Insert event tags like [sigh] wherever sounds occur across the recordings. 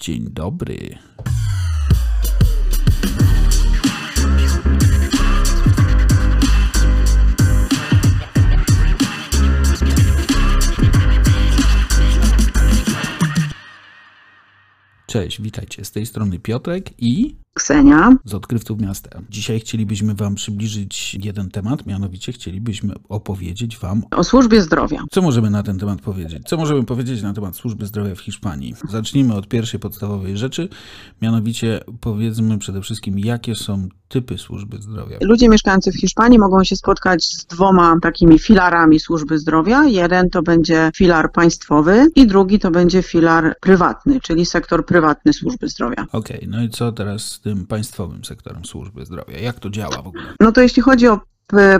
Dzień dobry. Cześć, witajcie. Z tej strony Piotrek i Z odkrywców miasta. Dzisiaj chcielibyśmy Wam przybliżyć jeden temat, mianowicie chcielibyśmy opowiedzieć Wam, O służbie zdrowia. co możemy na ten temat powiedzieć. Co możemy powiedzieć na temat służby zdrowia w Hiszpanii? Zacznijmy od pierwszej podstawowej rzeczy, mianowicie powiedzmy przede wszystkim, jakie są typy służby zdrowia. Ludzie mieszkający w Hiszpanii mogą się spotkać z dwoma takimi filarami służby zdrowia. Jeden to będzie filar państwowy i drugi to będzie filar prywatny, czyli sektor prywatny służby zdrowia. Okej, no i co teraz z tym państwowym sektorem służby zdrowia? Jak to działa w ogóle? No to jeśli chodzi o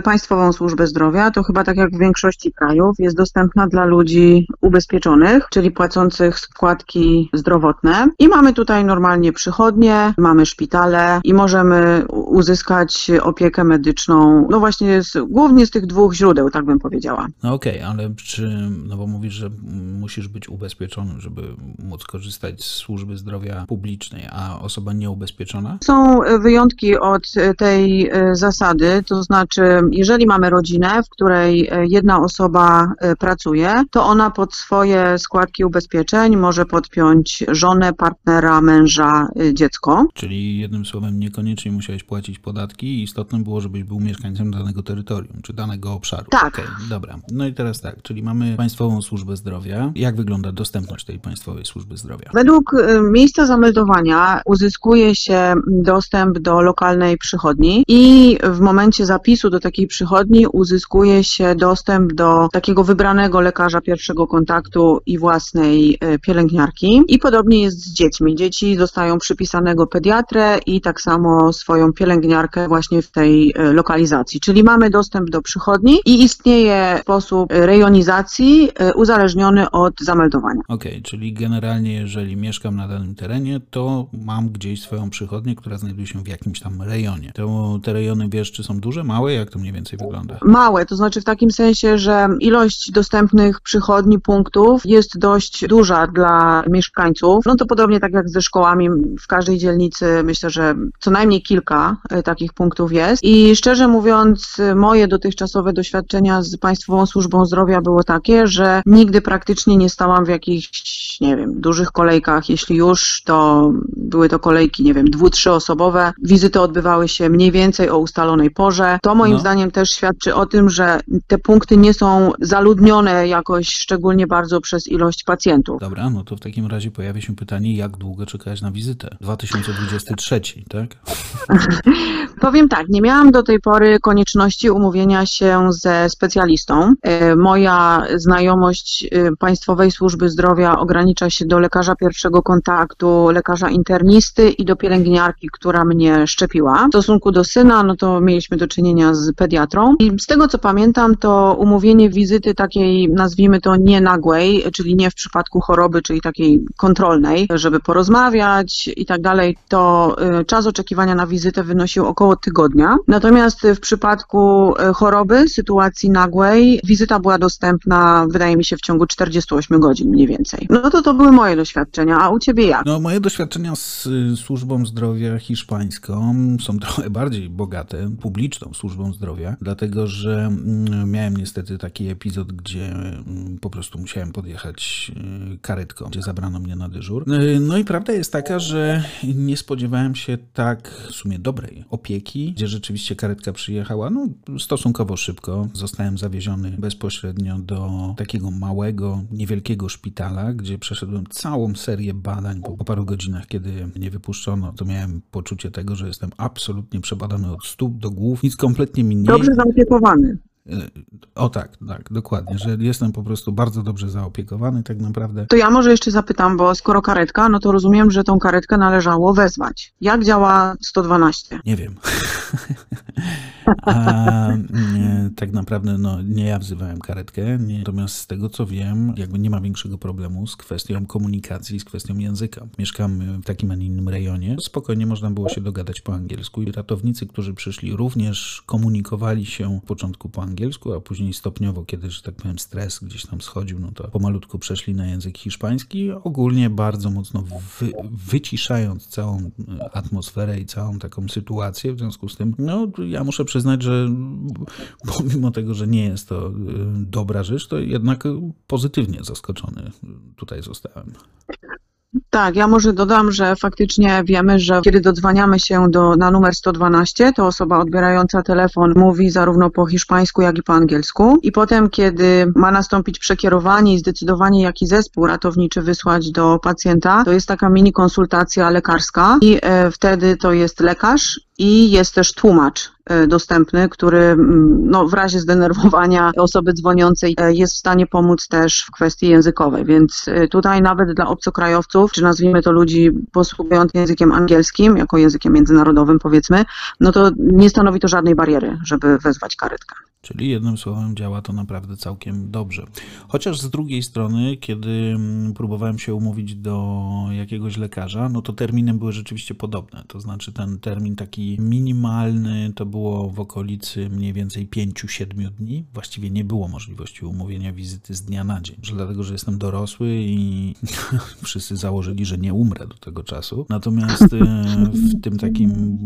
państwową służbę zdrowia, to chyba tak jak w większości krajów jest dostępna dla ludzi ubezpieczonych, czyli płacących składki zdrowotne. I mamy tutaj normalnie przychodnie, mamy szpitale i możemy uzyskać opiekę medyczną, no właśnie z, głównie z tych dwóch źródeł, tak bym powiedziała. No okej, ale czy, no bo mówisz, że musisz być ubezpieczony, żeby móc korzystać z służby zdrowia publicznej, a osoba nieubezpieczona? Są e, wyjątki od e, tej e, zasady, to znaczy, jeżeli mamy rodzinę, w której e, jedna osoba e, pracuje, to ona pod swoje składki ubezpieczeń może podpiąć żonę, partnera, męża, dziecko. Czyli jednym słowem niekoniecznie musiałeś płacić podatki i istotne było, żebyś był mieszkańcem danego terytorium, czy danego obszaru. Tak. Okej, dobra. No i teraz tak, czyli mamy państwową służbę zdrowia. Jak wygląda dostępność tej państwowej służby zdrowia? Według miejsca zameldowania uzyskuje się dostęp do lokalnej przychodni i w momencie zapisu do takiej przychodni uzyskuje się dostęp do takiego wybranego lekarza pierwszego kontaktu i własnej e, pielęgniarki. I podobnie jest z dziećmi. Dzieci dostają przypisanego pediatrę i tak samo swoją pielęgniarkę właśnie w tej e, lokalizacji. Czyli mamy dostęp do przychodni i istnieje sposób rejonizacji e, uzależniony od zameldowania. Okej, czyli generalnie jeżeli mieszkam na danym terenie, to mam gdzieś swoją przychodnię, która znajduje się w jakimś tam rejonie. To te rejony wiesz, czy są duże, małe? Jak to mniej więcej wygląda? Małe, to znaczy w takim sensie, że ilość dostępnych przychodni, punktów jest dość duża dla mieszkańców. No to podobnie tak jak ze szkołami, w każdej dzielnicy myślę, że co najmniej kilka e, takich punktów jest. I szczerze mówiąc, e, moje dotychczasowe doświadczenia z Państwową Służbą Zdrowia było takie, że nigdy praktycznie nie stałam w jakichś, nie wiem, dużych kolejkach. Jeśli już, to były to kolejki, nie wiem, dwu, trzyosobowe. Wizyty odbywały się mniej więcej o ustalonej porze. To moim No. zdaniem też świadczy o tym, że te punkty nie są zaludnione jakoś szczególnie bardzo przez ilość pacjentów. Dobra, no to w takim razie pojawia się pytanie, jak długo czekałeś na wizytę? 2023, tak? [laughs] Powiem tak, nie miałam do tej pory konieczności umówienia się ze specjalistą. E, Moja znajomość e, Państwowej Służby Zdrowia ogranicza się do lekarza pierwszego kontaktu, lekarza internisty i do pielęgniarki, która mnie szczepiła. W stosunku do syna, no to mieliśmy do czynienia z pediatrą. I z tego co pamiętam, to umówienie wizyty takiej, nazwijmy to nie nagłej, czyli nie w przypadku choroby, czyli takiej kontrolnej, żeby porozmawiać i tak dalej, to y, czas oczekiwania na wizytę wynosił około tygodnia. Natomiast w przypadku y, choroby, sytuacji nagłej, wizyta była dostępna, wydaje mi się, w ciągu 48 godzin mniej więcej. No to to były moje doświadczenia, a u Ciebie jak? No, moje doświadczenia z y, służbą zdrowia hiszpańską są [laughs] trochę bardziej bogate, publiczną służbą zdrowia, dlatego że mm, miałem niestety taki epizod, gdzie mm, po prostu musiałem podjechać y, karetką, gdzie zabrano mnie na dyżur. Y, No i prawda jest taka, że nie spodziewałem się tak w sumie dobrej opieki, gdzie rzeczywiście karetka przyjechała no, stosunkowo szybko. Zostałem zawieziony bezpośrednio do takiego małego, niewielkiego szpitala, gdzie przeszedłem całą serię badań. Po, po paru godzinach, kiedy mnie wypuszczono, to miałem poczucie tego, że jestem absolutnie przebadany od stóp do głów. Nic kompletnie mi nie... Dobrze zaopiekowany. O tak, tak, dokładnie, że jestem po prostu bardzo dobrze zaopiekowany tak naprawdę. To ja może jeszcze zapytam, bo skoro karetka, no to rozumiem, że tą karetkę należało wezwać. Jak działa 112? Nie wiem. [laughs] A tak naprawdę no, nie ja wzywałem karetkę, nie, natomiast z tego co wiem, jakby nie ma większego problemu z kwestią komunikacji, z kwestią języka. Mieszkamy w takim, a nie innym rejonie. Spokojnie można było się dogadać po angielsku i ratownicy, którzy przyszli, również komunikowali się w początku po angielsku, a później stopniowo, kiedy, że tak powiem, stres gdzieś tam schodził, no to pomalutku przeszli na język hiszpański. Ogólnie bardzo mocno wy, wyciszając całą atmosferę i całą taką sytuację. W związku z tym, no ja muszę przyznać, że pomimo tego, że nie jest to y, dobra rzecz, to jednak pozytywnie zaskoczony tutaj zostałem. Tak, ja może dodam, że faktycznie wiemy, że kiedy dodzwaniamy się do, na numer 112, to osoba odbierająca telefon mówi zarówno po hiszpańsku, jak i po angielsku. I potem, kiedy ma nastąpić przekierowanie i zdecydowanie, jaki zespół ratowniczy wysłać do pacjenta, to jest taka mini konsultacja lekarska i e, wtedy to jest lekarz i jest też tłumacz e, dostępny, który mm, no, w razie zdenerwowania osoby dzwoniącej e, jest w stanie pomóc też w kwestii językowej. Więc e, tutaj nawet dla obcokrajowców, czy nazwijmy to ludzi posługujących językiem angielskim, jako językiem międzynarodowym powiedzmy, no to nie stanowi to żadnej bariery, żeby wezwać karetkę. Czyli jednym słowem działa to naprawdę całkiem dobrze. Chociaż z drugiej strony, kiedy mm, próbowałem się umówić do jakiegoś lekarza, no to terminy były rzeczywiście podobne. To znaczy ten termin taki minimalny to było w okolicy mniej więcej 5-7 dni. Właściwie nie było możliwości umówienia wizyty z dnia na dzień. Że dlatego, że jestem dorosły i [laughs] wszyscy założyli, że nie umrę do tego czasu. Natomiast e, w tym takim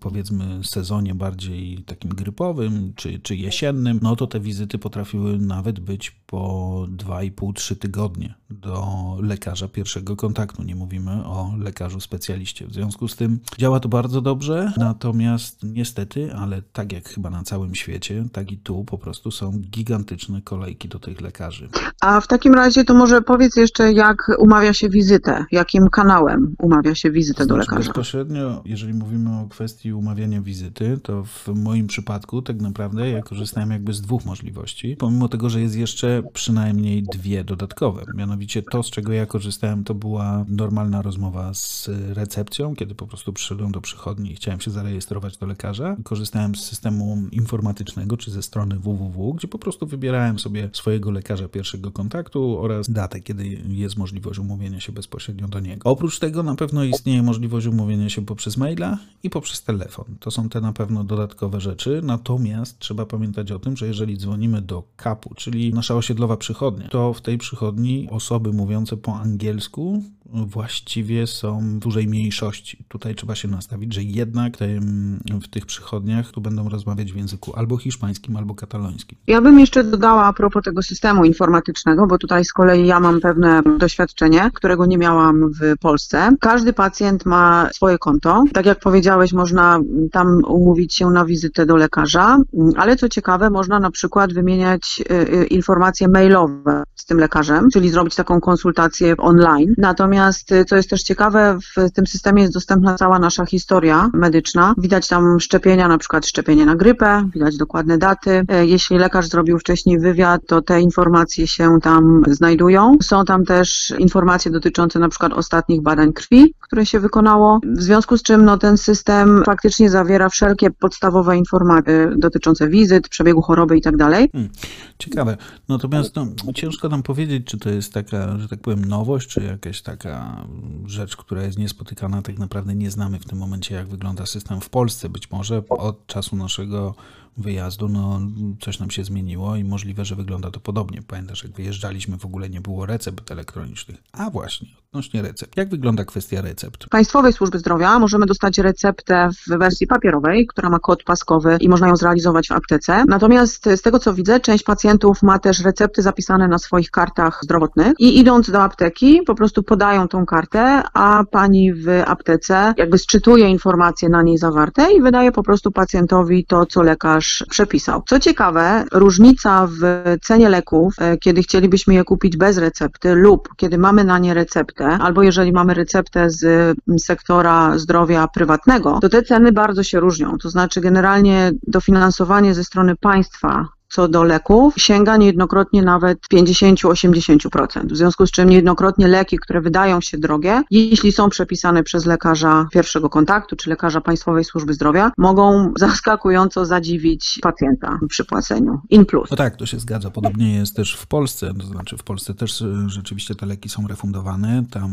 powiedzmy sezonie bardziej takim grypowym, czy, czy jesiennym, no to te wizyty potrafiły nawet być po 2,5-3 tygodnie do lekarza pierwszego kontaktu. Nie mówimy o lekarzu specjaliście. W związku z tym działa to bardzo dobrze, natomiast niestety, ale tak jak chyba na całym świecie, tak i tu po prostu są gigantyczne kolejki do tych lekarzy. A w takim razie to może powiedz jeszcze, jak umawia się wizytę, jakim kanałem umawia się wizytę znaczy, do lekarza? Bezpośrednio, jeżeli mówimy o kwestii umawiania wizyty, to w moim przypadku tak naprawdę ja korzystałem jakby z dwóch możliwości, pomimo tego, że jest jeszcze przynajmniej dwie dodatkowe. Mianowicie to, z czego ja korzystałem, to była normalna rozmowa z recepcją, kiedy po prostu przyszedłem do przychodni i chciałem się zarejestrować do lekarza. Korzystałem z systemu informatycznego, czy ze strony www, gdzie po prostu wybierałem sobie swojego lekarza pierwszego kontaktu oraz datę, kiedy jest możliwość umówienia się bezpośrednio do niego. Oprócz tego na pewno istnieje możliwość umówienia się poprzez maila i poprzez telefon. To są te na pewno dodatkowe rzeczy, natomiast trzeba pamiętać o tym, że jeżeli dzwonimy do kapu, czyli nasza osiedlowa przychodnia, to w tej przychodni osoby mówiące po angielsku właściwie są w dużej mniejszości. Tutaj trzeba się nastawić, że jednak tym, w tych przychodniach tu będą rozmawiać w języku albo hiszpańskim, albo katalońskim. Ja bym jeszcze dodała a propos tego systemu informatycznego, bo tutaj z kolei ja mam pewne doświadczenie, którego nie miałam w Polsce. Każdy pacjent ma swoje konto. Tak jak powiedziałeś, można tam umówić się na wizytę do lekarza, ale co ciekawe, można na przykład wymieniać y, y, informacje mailowe z tym lekarzem, czyli zrobić taką konsultację online. Natomiast y, co jest też ciekawe, w tym systemie jest dostępna cała nasza historia medyczna. Widać tam szczepienia, na przykład szczepienie na grypę, widać dokładne daty. Jeśli lekarz zrobił wcześniej wywiad, to te informacje się tam znajdują. Są tam też informacje dotyczące na przykład ostatnich badań krwi, które się wykonało, w związku z czym no, ten system faktycznie zawiera wszelkie podstawowe informacje dotyczące wizyt, przebiegu choroby i tak dalej. Hmm, ciekawe. Natomiast no, ciężko nam powiedzieć, czy to jest taka, że tak powiem, nowość, czy jakaś taka taka rzecz, która jest niespotykana. Tak naprawdę nie znamy w tym momencie, jak wygląda system w Polsce. Być może od czasu naszego wyjazdu, no coś nam się zmieniło i możliwe, że wygląda to podobnie. Pamiętasz, jak wyjeżdżaliśmy, w ogóle nie było recept elektronicznych. A właśnie, odnośnie recept. Jak wygląda kwestia recept? W Państwowej Służby Zdrowia możemy dostać receptę w wersji papierowej, która ma kod paskowy i można ją zrealizować w aptece. Natomiast z tego co widzę, część pacjentów ma też recepty zapisane na swoich kartach zdrowotnych i idąc do apteki po prostu podają tą kartę, a pani w aptece jakby sczytuje informacje na niej zawarte i wydaje po prostu pacjentowi to, co lekarz przepisał. Co ciekawe, różnica w cenie leków, e, kiedy chcielibyśmy je kupić bez recepty lub kiedy mamy na nie receptę, albo jeżeli mamy receptę z sektora zdrowia prywatnego, to te ceny bardzo się różnią. To znaczy generalnie dofinansowanie ze strony państwa co do leków sięga niejednokrotnie nawet 50-80%. W związku z czym niejednokrotnie leki, które wydają się drogie, jeśli są przepisane przez lekarza pierwszego kontaktu czy lekarza Państwowej Służby Zdrowia, mogą zaskakująco zadziwić pacjenta przy płaceniu. In plus. No tak, to się zgadza. Podobnie jest też w Polsce. To znaczy w Polsce też e, rzeczywiście te leki są refundowane. Tam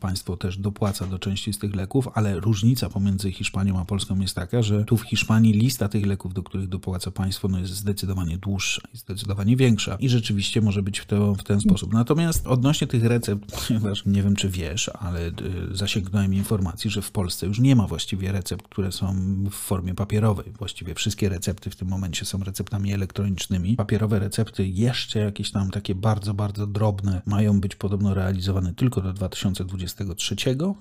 państwo też dopłaca do części z tych leków, ale różnica pomiędzy Hiszpanią a Polską jest taka, że tu w Hiszpanii lista tych leków, do których dopłaca państwo, no jest zdecydowanie dłuższa i zdecydowanie większa. I rzeczywiście może być w, to, w ten sposób. Natomiast odnośnie tych recept, [laughs] ponieważ nie wiem, czy wiesz, ale y, zasięgnąłem informacji, że w Polsce już nie ma właściwie recept, które są w formie papierowej. Właściwie wszystkie recepty w tym momencie są receptami elektronicznymi. Papierowe recepty, jeszcze jakieś tam takie bardzo, bardzo drobne, mają być podobno realizowane tylko do 2023,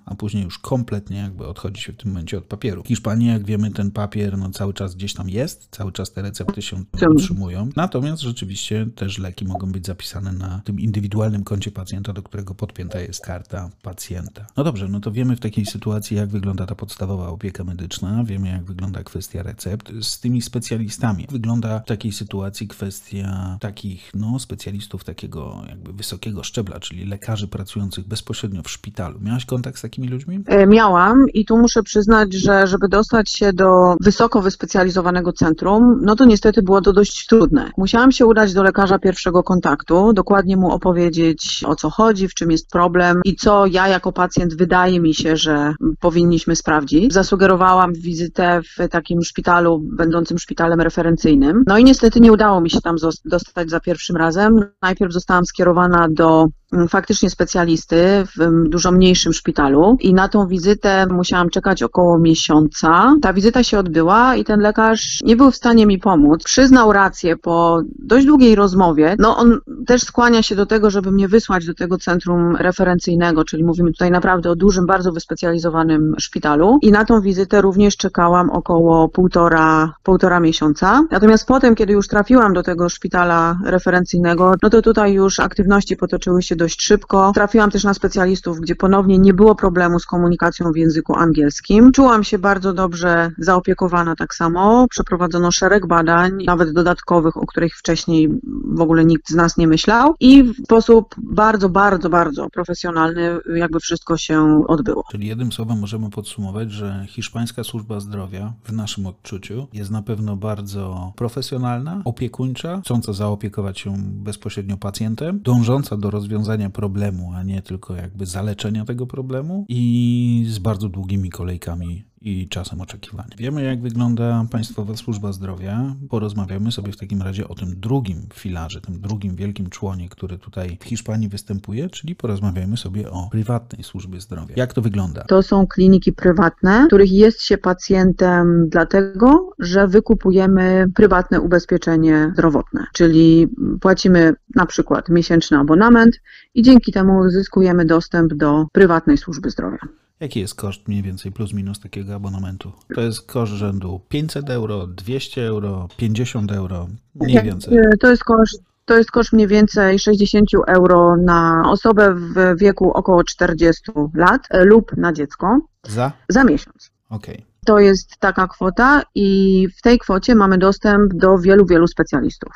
a później już kompletnie jakby odchodzi się w tym momencie od papieru. W Hiszpanii, jak wiemy, ten papier no, cały czas gdzieś tam jest, cały czas te recepty się utrzymują. Natomiast rzeczywiście też leki mogą być zapisane na tym indywidualnym koncie pacjenta, do którego podpięta jest karta pacjenta. No dobrze, no to wiemy w takiej sytuacji, jak wygląda ta podstawowa opieka medyczna, wiemy, jak wygląda kwestia recept. Z tymi specjalistami wygląda w takiej sytuacji kwestia takich, no, specjalistów takiego jakby wysokiego szczebla, czyli lekarzy pracujących bezpośrednio w szpitalu. Miałaś kontakt z takimi ludźmi? E, miałam i tu muszę przyznać, że żeby dostać się do wysoko wyspecjalizowanego centrum, no to niestety było to dość trudne. Musiałam się udać do lekarza pierwszego kontaktu, dokładnie mu opowiedzieć o co chodzi, w czym jest problem i co ja jako pacjent wydaje mi się, że powinniśmy sprawdzić. Zasugerowałam wizytę w takim szpitalu, będącym szpitalem referencyjnym. No i niestety nie udało mi się tam dostać za pierwszym razem. Najpierw zostałam skierowana do faktycznie specjalisty w dużo mniejszym szpitalu i na tą wizytę musiałam czekać około miesiąca. Ta wizyta się odbyła i ten lekarz nie był w stanie mi pomóc. Przyznał rację po dość długiej rozmowie. No on też skłania się do tego, żeby mnie wysłać do tego centrum referencyjnego, czyli mówimy tutaj naprawdę o dużym, bardzo wyspecjalizowanym szpitalu i na tą wizytę również czekałam około półtora, półtora miesiąca. Natomiast potem, kiedy już trafiłam do tego szpitala referencyjnego, no to tutaj już aktywności potoczyły się dość szybko. Trafiłam też na specjalistów, gdzie ponownie nie było problemu z komunikacją w języku angielskim. Czułam się bardzo dobrze zaopiekowana tak samo. Przeprowadzono szereg badań, nawet dodatkowych, o których wcześniej w ogóle nikt z nas nie myślał i w sposób bardzo, bardzo, bardzo profesjonalny jakby wszystko się odbyło. Czyli jednym słowem możemy podsumować, że hiszpańska służba zdrowia w naszym odczuciu jest na pewno bardzo profesjonalna, opiekuńcza, chcąca zaopiekować się bezpośrednio pacjentem, dążąca do rozwiązania problemu, a nie tylko jakby zaleczenia tego problemu i z bardzo długimi kolejkami i czasem oczekiwania. Wiemy, jak wygląda Państwowa Służba Zdrowia. Porozmawiamy sobie w takim razie o tym drugim filarze, tym drugim wielkim członie, który tutaj w Hiszpanii występuje, czyli porozmawiamy sobie o prywatnej służbie zdrowia. Jak to wygląda? To są kliniki prywatne, których jest się pacjentem dlatego, że wykupujemy prywatne ubezpieczenie zdrowotne, czyli płacimy na przykład miesięczny abonament i dzięki temu uzyskujemy dostęp do prywatnej służby zdrowia. Jaki jest koszt mniej więcej plus minus takiego abonamentu? To jest koszt rzędu 500 euro, 200 euro, 50 euro, mniej więcej. To jest koszt to jest koszt mniej więcej 60 euro na osobę w wieku około 40 lat lub na dziecko. Za? Za miesiąc. Okej. Okay. To jest taka kwota i w tej kwocie mamy dostęp do wielu, wielu specjalistów.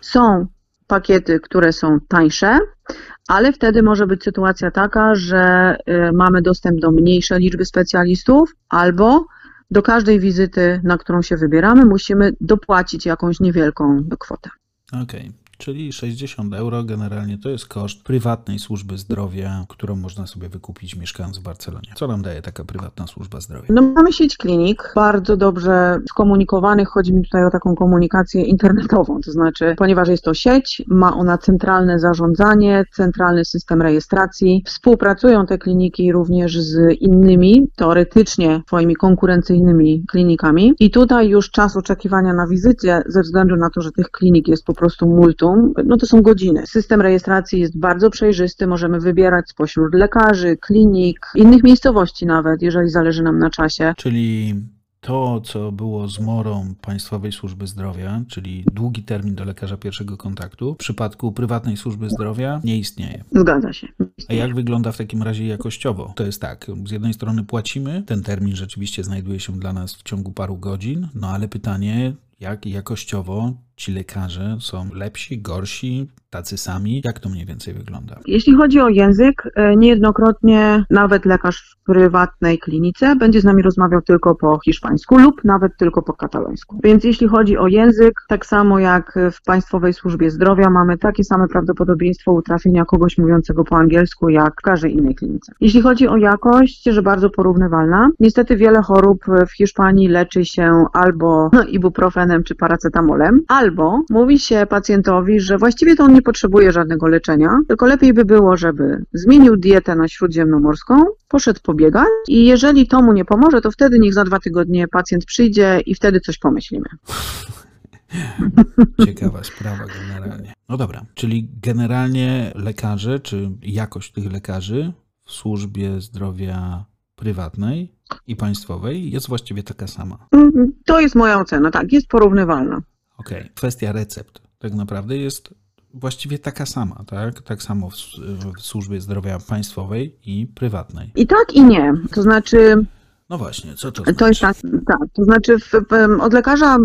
Są pakiety, które są tańsze, ale wtedy może być sytuacja taka, że y, mamy dostęp do mniejszej liczby specjalistów albo do każdej wizyty, na którą się wybieramy, musimy dopłacić jakąś niewielką kwotę. Okej. Okay. Czyli 60 euro generalnie to jest koszt prywatnej służby zdrowia, którą można sobie wykupić mieszkając w Barcelonie. Co nam daje taka prywatna służba zdrowia? No mamy sieć klinik, bardzo dobrze skomunikowanych. Chodzi mi tutaj o taką komunikację internetową, to znaczy, ponieważ jest to sieć, ma ona centralne zarządzanie, centralny system rejestracji. Współpracują te kliniki również z innymi, teoretycznie swoimi konkurencyjnymi klinikami. I tutaj już czas oczekiwania na wizycie, ze względu na to, że tych klinik jest po prostu multum, no to są godziny. System rejestracji jest bardzo przejrzysty, możemy wybierać spośród lekarzy, klinik, innych miejscowości nawet, jeżeli zależy nam na czasie. Czyli to, co było zmorą Państwowej Służby Zdrowia, czyli długi termin do lekarza pierwszego kontaktu, w przypadku prywatnej służby zdrowia nie istnieje. Zgadza się. A jak wygląda w takim razie jakościowo? To jest tak, z jednej strony płacimy, ten termin rzeczywiście znajduje się dla nas w ciągu paru godzin, no ale pytanie, jak jakościowo ci lekarze są lepsi, gorsi, tacy sami? Jak to mniej więcej wygląda? Jeśli chodzi o język, e, niejednokrotnie nawet lekarz w prywatnej klinice będzie z nami rozmawiał tylko po hiszpańsku lub nawet tylko po katalońsku. Więc jeśli chodzi o język, tak samo jak w Państwowej Służbie Zdrowia mamy takie same prawdopodobieństwo utrafienia kogoś mówiącego po angielsku jak w każdej innej klinice. Jeśli chodzi o jakość, że bardzo porównywalna, niestety wiele chorób w Hiszpanii leczy się albo [laughs] ibuprofenem czy paracetamolem, albo mówi się pacjentowi, że właściwie to on nie potrzebuje żadnego leczenia, tylko lepiej by było, żeby zmienił dietę na śródziemnomorską, poszedł pobiegać i jeżeli to mu nie pomoże, to wtedy niech za dwa tygodnie pacjent przyjdzie i wtedy coś pomyślimy. [laughs] Ciekawa sprawa generalnie. No dobra, czyli generalnie lekarze, czy jakość tych lekarzy w służbie zdrowia prywatnej i państwowej jest właściwie taka sama. To jest moja ocena, tak, jest porównywalna. Okej, okay. kwestia recept tak naprawdę jest właściwie taka sama, tak? Tak samo w, w służbie zdrowia państwowej i prywatnej. I tak i nie. To znaczy no właśnie, co to znaczy? To jest tak, tak, to znaczy w, w, od lekarza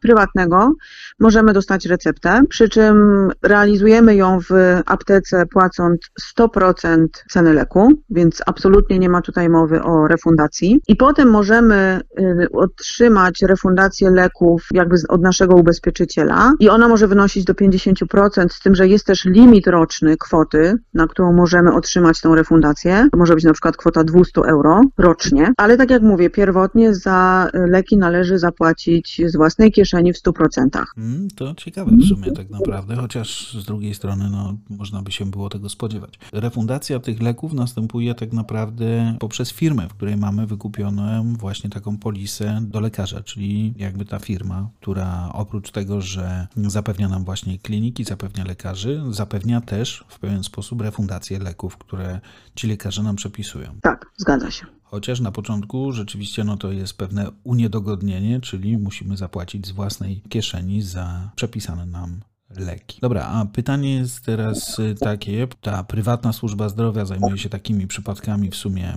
prywatnego możemy dostać receptę, przy czym realizujemy ją w aptece płacąc 100% ceny leku, więc absolutnie nie ma tutaj mowy o refundacji. I potem możemy y, otrzymać refundację leków jakby od naszego ubezpieczyciela i ona może wynosić do 50%, z tym, że jest też limit roczny kwoty, na którą możemy otrzymać tą refundację. To może być na przykład kwota 200 euro rocznie, ale ale tak jak mówię, pierwotnie za leki należy zapłacić z własnej kieszeni w 100%. Mm, to ciekawe w sumie tak naprawdę, chociaż z drugiej strony no, można by się było tego spodziewać. Refundacja tych leków następuje tak naprawdę poprzez firmę, w której mamy wykupioną właśnie taką polisę do lekarza, czyli jakby ta firma, która oprócz tego, że zapewnia nam właśnie kliniki, zapewnia lekarzy, zapewnia też w pewien sposób refundację leków, które ci lekarze nam przepisują. Tak, zgadza się. Chociaż na początku rzeczywiście no to jest pewne uniedogodnienie, czyli musimy zapłacić z własnej kieszeni za przepisane nam leki. Dobra, a pytanie jest teraz takie, ta prywatna służba zdrowia zajmuje się takimi przypadkami w sumie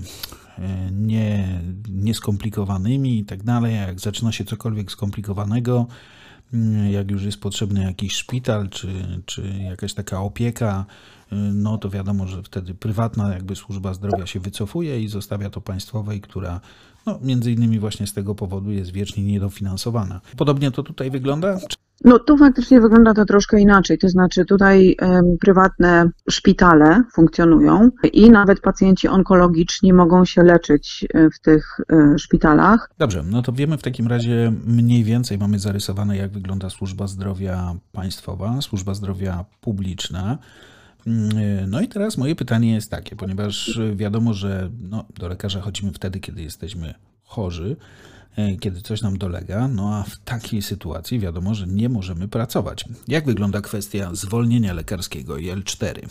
e, nie, nieskomplikowanymi i tak dalej, jak zaczyna się cokolwiek skomplikowanego, mm, jak już jest potrzebny jakiś szpital, czy, czy jakaś taka opieka, no to wiadomo, że wtedy prywatna jakby służba zdrowia się wycofuje i zostawia to państwowej, która no, między innymi właśnie z tego powodu jest wiecznie niedofinansowana. Podobnie to tutaj wygląda? No tu faktycznie wygląda to troszkę inaczej, to znaczy tutaj y, prywatne szpitale funkcjonują i nawet pacjenci onkologiczni mogą się leczyć e, w tych y, szpitalach. Dobrze, no to wiemy w takim razie mniej więcej, mamy zarysowane jak wygląda służba zdrowia państwowa, służba zdrowia publiczna. Mm, no i teraz moje pytanie jest takie, ponieważ wiadomo, że no, do lekarza chodzimy wtedy, kiedy jesteśmy chorzy, e, kiedy coś nam dolega, no a w takiej sytuacji wiadomo, że nie możemy pracować. Jak wygląda kwestia zwolnienia lekarskiego i L4?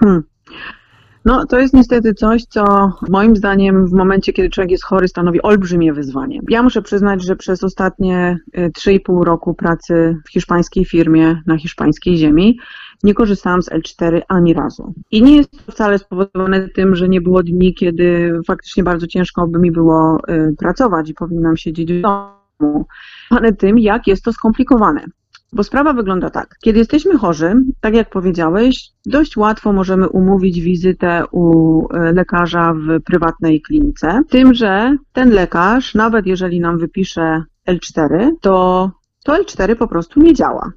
Hmm. No, to jest niestety coś, co moim zdaniem w momencie, kiedy człowiek jest chory, stanowi olbrzymie wyzwanie. Ja muszę przyznać, że przez ostatnie 3,5 e, roku pracy w hiszpańskiej firmie na hiszpańskiej ziemi nie korzystałam z L4 ani razu. I nie jest to wcale spowodowane tym, że nie było dni, kiedy faktycznie bardzo ciężko by mi było y, pracować i powinnam siedzieć w domu, ale tym, jak jest to skomplikowane. Bo sprawa wygląda tak. Kiedy jesteśmy chorzy, tak jak powiedziałeś, dość łatwo możemy umówić wizytę u y, lekarza w prywatnej klinice. Tym, że ten lekarz, nawet jeżeli nam wypisze L4, to to L4 po prostu nie działa.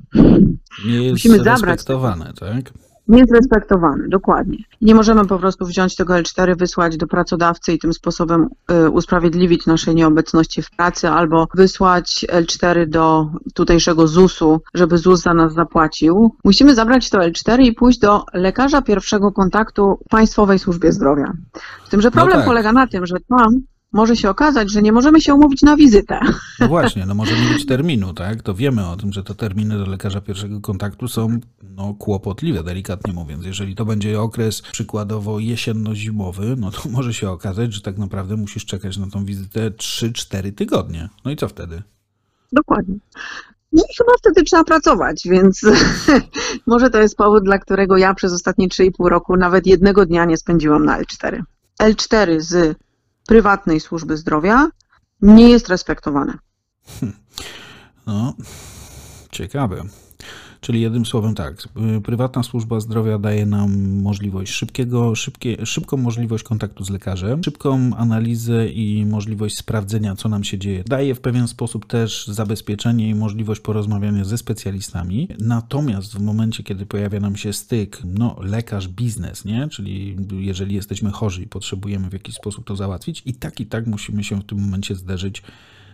Nie jest Musimy respektowane, tak? Nie jest respektowany, dokładnie. Nie możemy po prostu wziąć tego L4, wysłać do pracodawcy i tym sposobem y, usprawiedliwić naszej nieobecności w pracy, albo wysłać L4 do tutejszego ZUS-u, żeby ZUS za nas zapłacił. Musimy zabrać to L4 i pójść do lekarza pierwszego kontaktu w Państwowej Służbie Zdrowia. Z tym, że problem no tak. polega na tym, że tam może się okazać, że nie możemy się umówić na wizytę. No właśnie, no może nie być terminu, tak? To wiemy o tym, że te terminy do lekarza pierwszego kontaktu są no, kłopotliwe, delikatnie mówiąc. Jeżeli to będzie okres przykładowo jesienno-zimowy, no to [laughs] może się okazać, że tak naprawdę musisz czekać na tą wizytę 3-4 tygodnie. No i co wtedy? Dokładnie. No i chyba wtedy trzeba pracować, więc [laughs] może to jest powód, dla którego ja przez ostatnie 3,5 roku nawet jednego dnia nie spędziłam na L4. L4 z prywatnej służby zdrowia nie jest respektowane. No, Ciekawe. Czyli jednym słowem tak, prywatna służba zdrowia daje nam możliwość szybkiego, szybkie, szybką możliwość kontaktu z lekarzem, szybką analizę i możliwość sprawdzenia, co nam się dzieje. Daje w pewien sposób też zabezpieczenie i możliwość porozmawiania ze specjalistami. Natomiast w momencie, kiedy pojawia nam się styk, no lekarz, biznes, nie? Czyli jeżeli jesteśmy chorzy i potrzebujemy w jakiś sposób to załatwić, i tak i tak musimy się w tym momencie zderzyć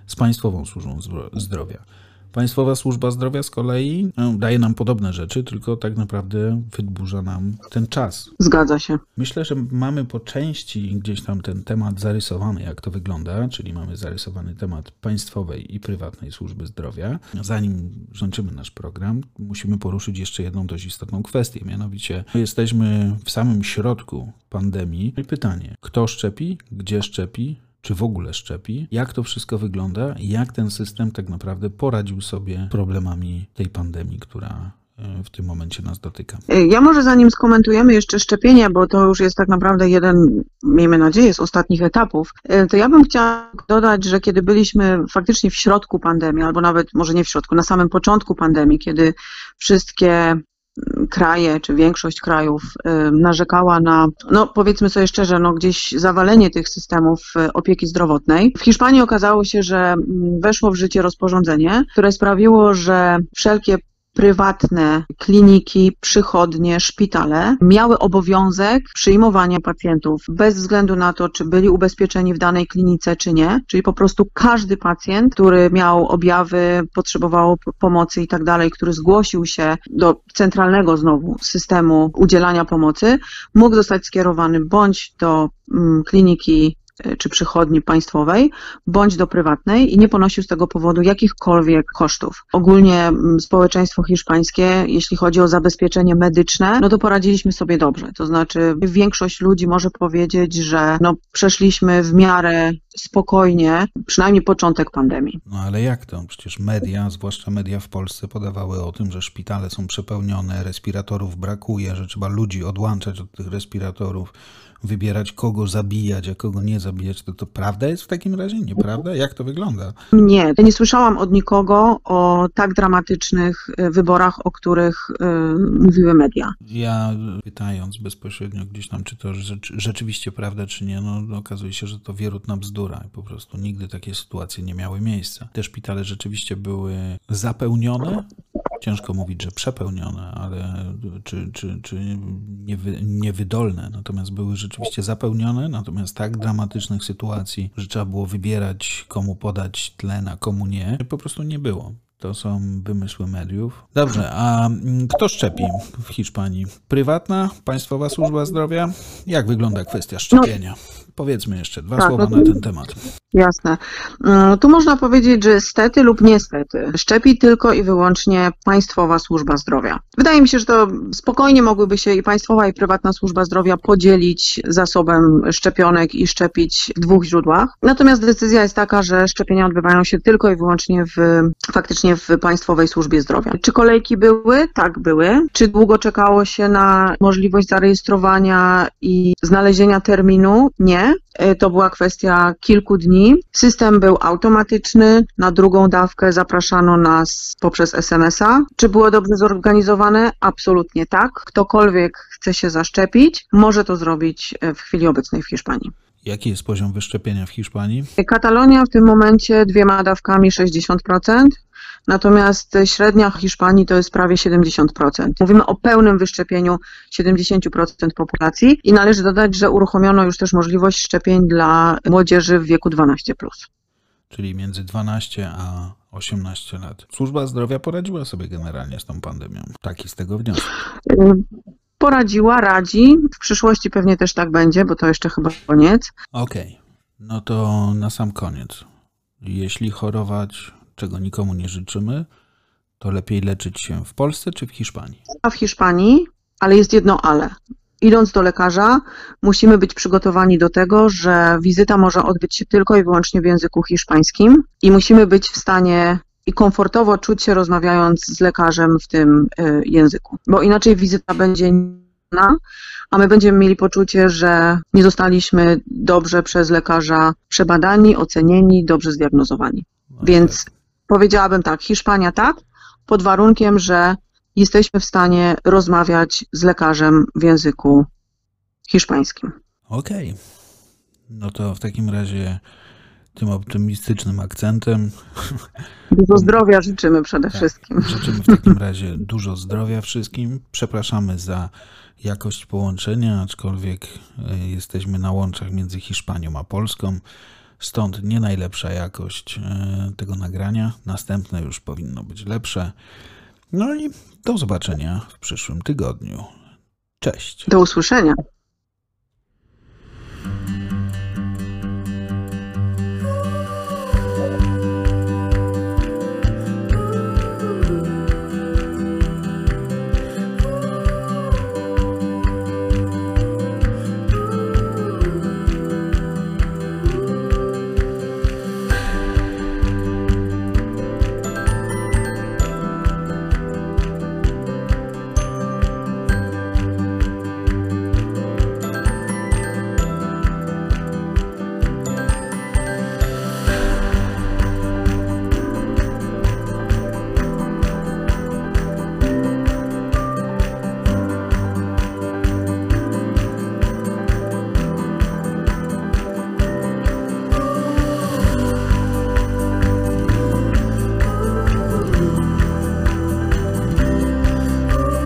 z Państwową Służbą Zdrowia. Państwowa Służba Zdrowia z kolei no, daje nam podobne rzeczy, tylko tak naprawdę wydburza nam ten czas. Zgadza się. Myślę, że mamy po części gdzieś tam ten temat zarysowany, jak to wygląda, czyli mamy zarysowany temat państwowej i prywatnej służby zdrowia. Zanim kończymy nasz program, musimy poruszyć jeszcze jedną dość istotną kwestię, mianowicie jesteśmy w samym środku pandemii. I pytanie, kto szczepi, gdzie szczepi, czy w ogóle szczepi, jak to wszystko wygląda, jak ten system tak naprawdę poradził sobie problemami tej pandemii, która e, w tym momencie nas dotyka. Ja może zanim skomentujemy jeszcze szczepienia, bo to już jest tak naprawdę jeden, miejmy nadzieję, z ostatnich etapów, e, to ja bym chciała dodać, że kiedy byliśmy faktycznie w środku pandemii, albo nawet może nie w środku, na samym początku pandemii, kiedy wszystkie kraje, czy większość krajów narzekała na, no powiedzmy sobie szczerze, no gdzieś zawalenie tych systemów y, opieki zdrowotnej. W Hiszpanii okazało się, że mm, weszło w życie rozporządzenie, które sprawiło, że wszelkie prywatne kliniki, przychodnie, szpitale miały obowiązek przyjmowania pacjentów bez względu na to, czy byli ubezpieczeni w danej klinice, czy nie. Czyli po prostu każdy pacjent, który miał objawy, potrzebował pomocy i tak dalej, który zgłosił się do centralnego znowu systemu udzielania pomocy, mógł zostać skierowany bądź do mm, kliniki czy przychodni państwowej, bądź do prywatnej i nie ponosił z tego powodu jakichkolwiek kosztów. Ogólnie mm, społeczeństwo hiszpańskie, jeśli chodzi o zabezpieczenie medyczne, no to poradziliśmy sobie dobrze. To znaczy większość ludzi może powiedzieć, że no, przeszliśmy w miarę spokojnie, przynajmniej początek pandemii. No ale jak to? Przecież media, zwłaszcza media w Polsce, podawały o tym, że szpitale są przepełnione, respiratorów brakuje, że trzeba ludzi odłączać od tych respiratorów wybierać, kogo zabijać, a kogo nie zabijać, to to prawda jest w takim razie? Nieprawda? Jak to wygląda? Nie, nie słyszałam od nikogo o tak dramatycznych y, wyborach, o których y, mówiły media. Ja pytając bezpośrednio gdzieś tam, czy to rzeczywiście prawda, czy nie, no okazuje się, że to wierutna bzdura i po prostu nigdy takie sytuacje nie miały miejsca. Te szpitale rzeczywiście były zapełnione, ciężko mówić, że przepełnione, ale czy, czy, czy niewy, niewydolne, natomiast były rzeczywiście zapełnione, natomiast tak dramatycznych sytuacji, że trzeba było wybierać, komu podać tlen, a komu nie, po prostu nie było. To są wymysły mediów. Dobrze, a kto szczepi w Hiszpanii? Prywatna, państwowa służba zdrowia? Jak wygląda kwestia szczepienia? No. Powiedzmy jeszcze dwa tak, słowa no, na ten temat. Jasne. Mm, tu można powiedzieć, że stety lub niestety szczepi tylko i wyłącznie Państwowa Służba Zdrowia. Wydaje mi się, że to spokojnie mogłyby się i Państwowa i prywatna służba zdrowia podzielić zasobem szczepionek i szczepić w dwóch źródłach. Natomiast decyzja jest taka, że szczepienia odbywają się tylko i wyłącznie w, faktycznie w Państwowej Służbie Zdrowia. Czy kolejki były? Tak, były. Czy długo czekało się na możliwość zarejestrowania i znalezienia terminu? Nie. E, to była kwestia kilku dni. System był automatyczny. Na drugą dawkę zapraszano nas poprzez SMS-a. Czy było dobrze zorganizowane? Absolutnie tak. Ktokolwiek chce się zaszczepić, może to zrobić e, w chwili obecnej w Hiszpanii. Jaki jest poziom wyszczepienia w Hiszpanii? Katalonia w tym momencie dwiema dawkami 60%. Natomiast średnia Hiszpanii to jest prawie 70%. Mówimy o pełnym wyszczepieniu 70% populacji i należy dodać, że uruchomiono już też możliwość szczepień dla młodzieży w wieku 12+. Czyli między 12 a 18 lat. Służba zdrowia poradziła sobie generalnie z tą pandemią. Taki z tego wniosek. Poradziła, radzi. W przyszłości pewnie też tak będzie, bo to jeszcze chyba koniec. Okej. Okay. No to na sam koniec. Jeśli chorować czego nikomu nie życzymy, to lepiej leczyć się w Polsce czy w Hiszpanii? A w Hiszpanii, ale jest jedno ale. Idąc do lekarza, musimy być przygotowani do tego, że wizyta może odbyć się tylko i wyłącznie w języku hiszpańskim i musimy być w stanie i komfortowo czuć się rozmawiając z lekarzem w tym y, języku, bo inaczej wizyta będzie a my będziemy mieli poczucie, że nie zostaliśmy dobrze przez lekarza przebadani, ocenieni, dobrze zdiagnozowani. No Więc tak. Powiedziałabym tak, Hiszpania tak, pod warunkiem, że jesteśmy w stanie rozmawiać z lekarzem w języku hiszpańskim. Okej. No to w takim razie tym optymistycznym akcentem Dużo zdrowia życzymy przede Tak. wszystkim. życzymy w takim razie dużo zdrowia wszystkim. Przepraszamy za jakość połączenia, aczkolwiek y, jesteśmy na łączach między Hiszpanią a Polską. Stąd nie najlepsza jakość y, tego nagrania. Następne już powinno być lepsze. No i do zobaczenia w przyszłym tygodniu. Cześć. Do usłyszenia.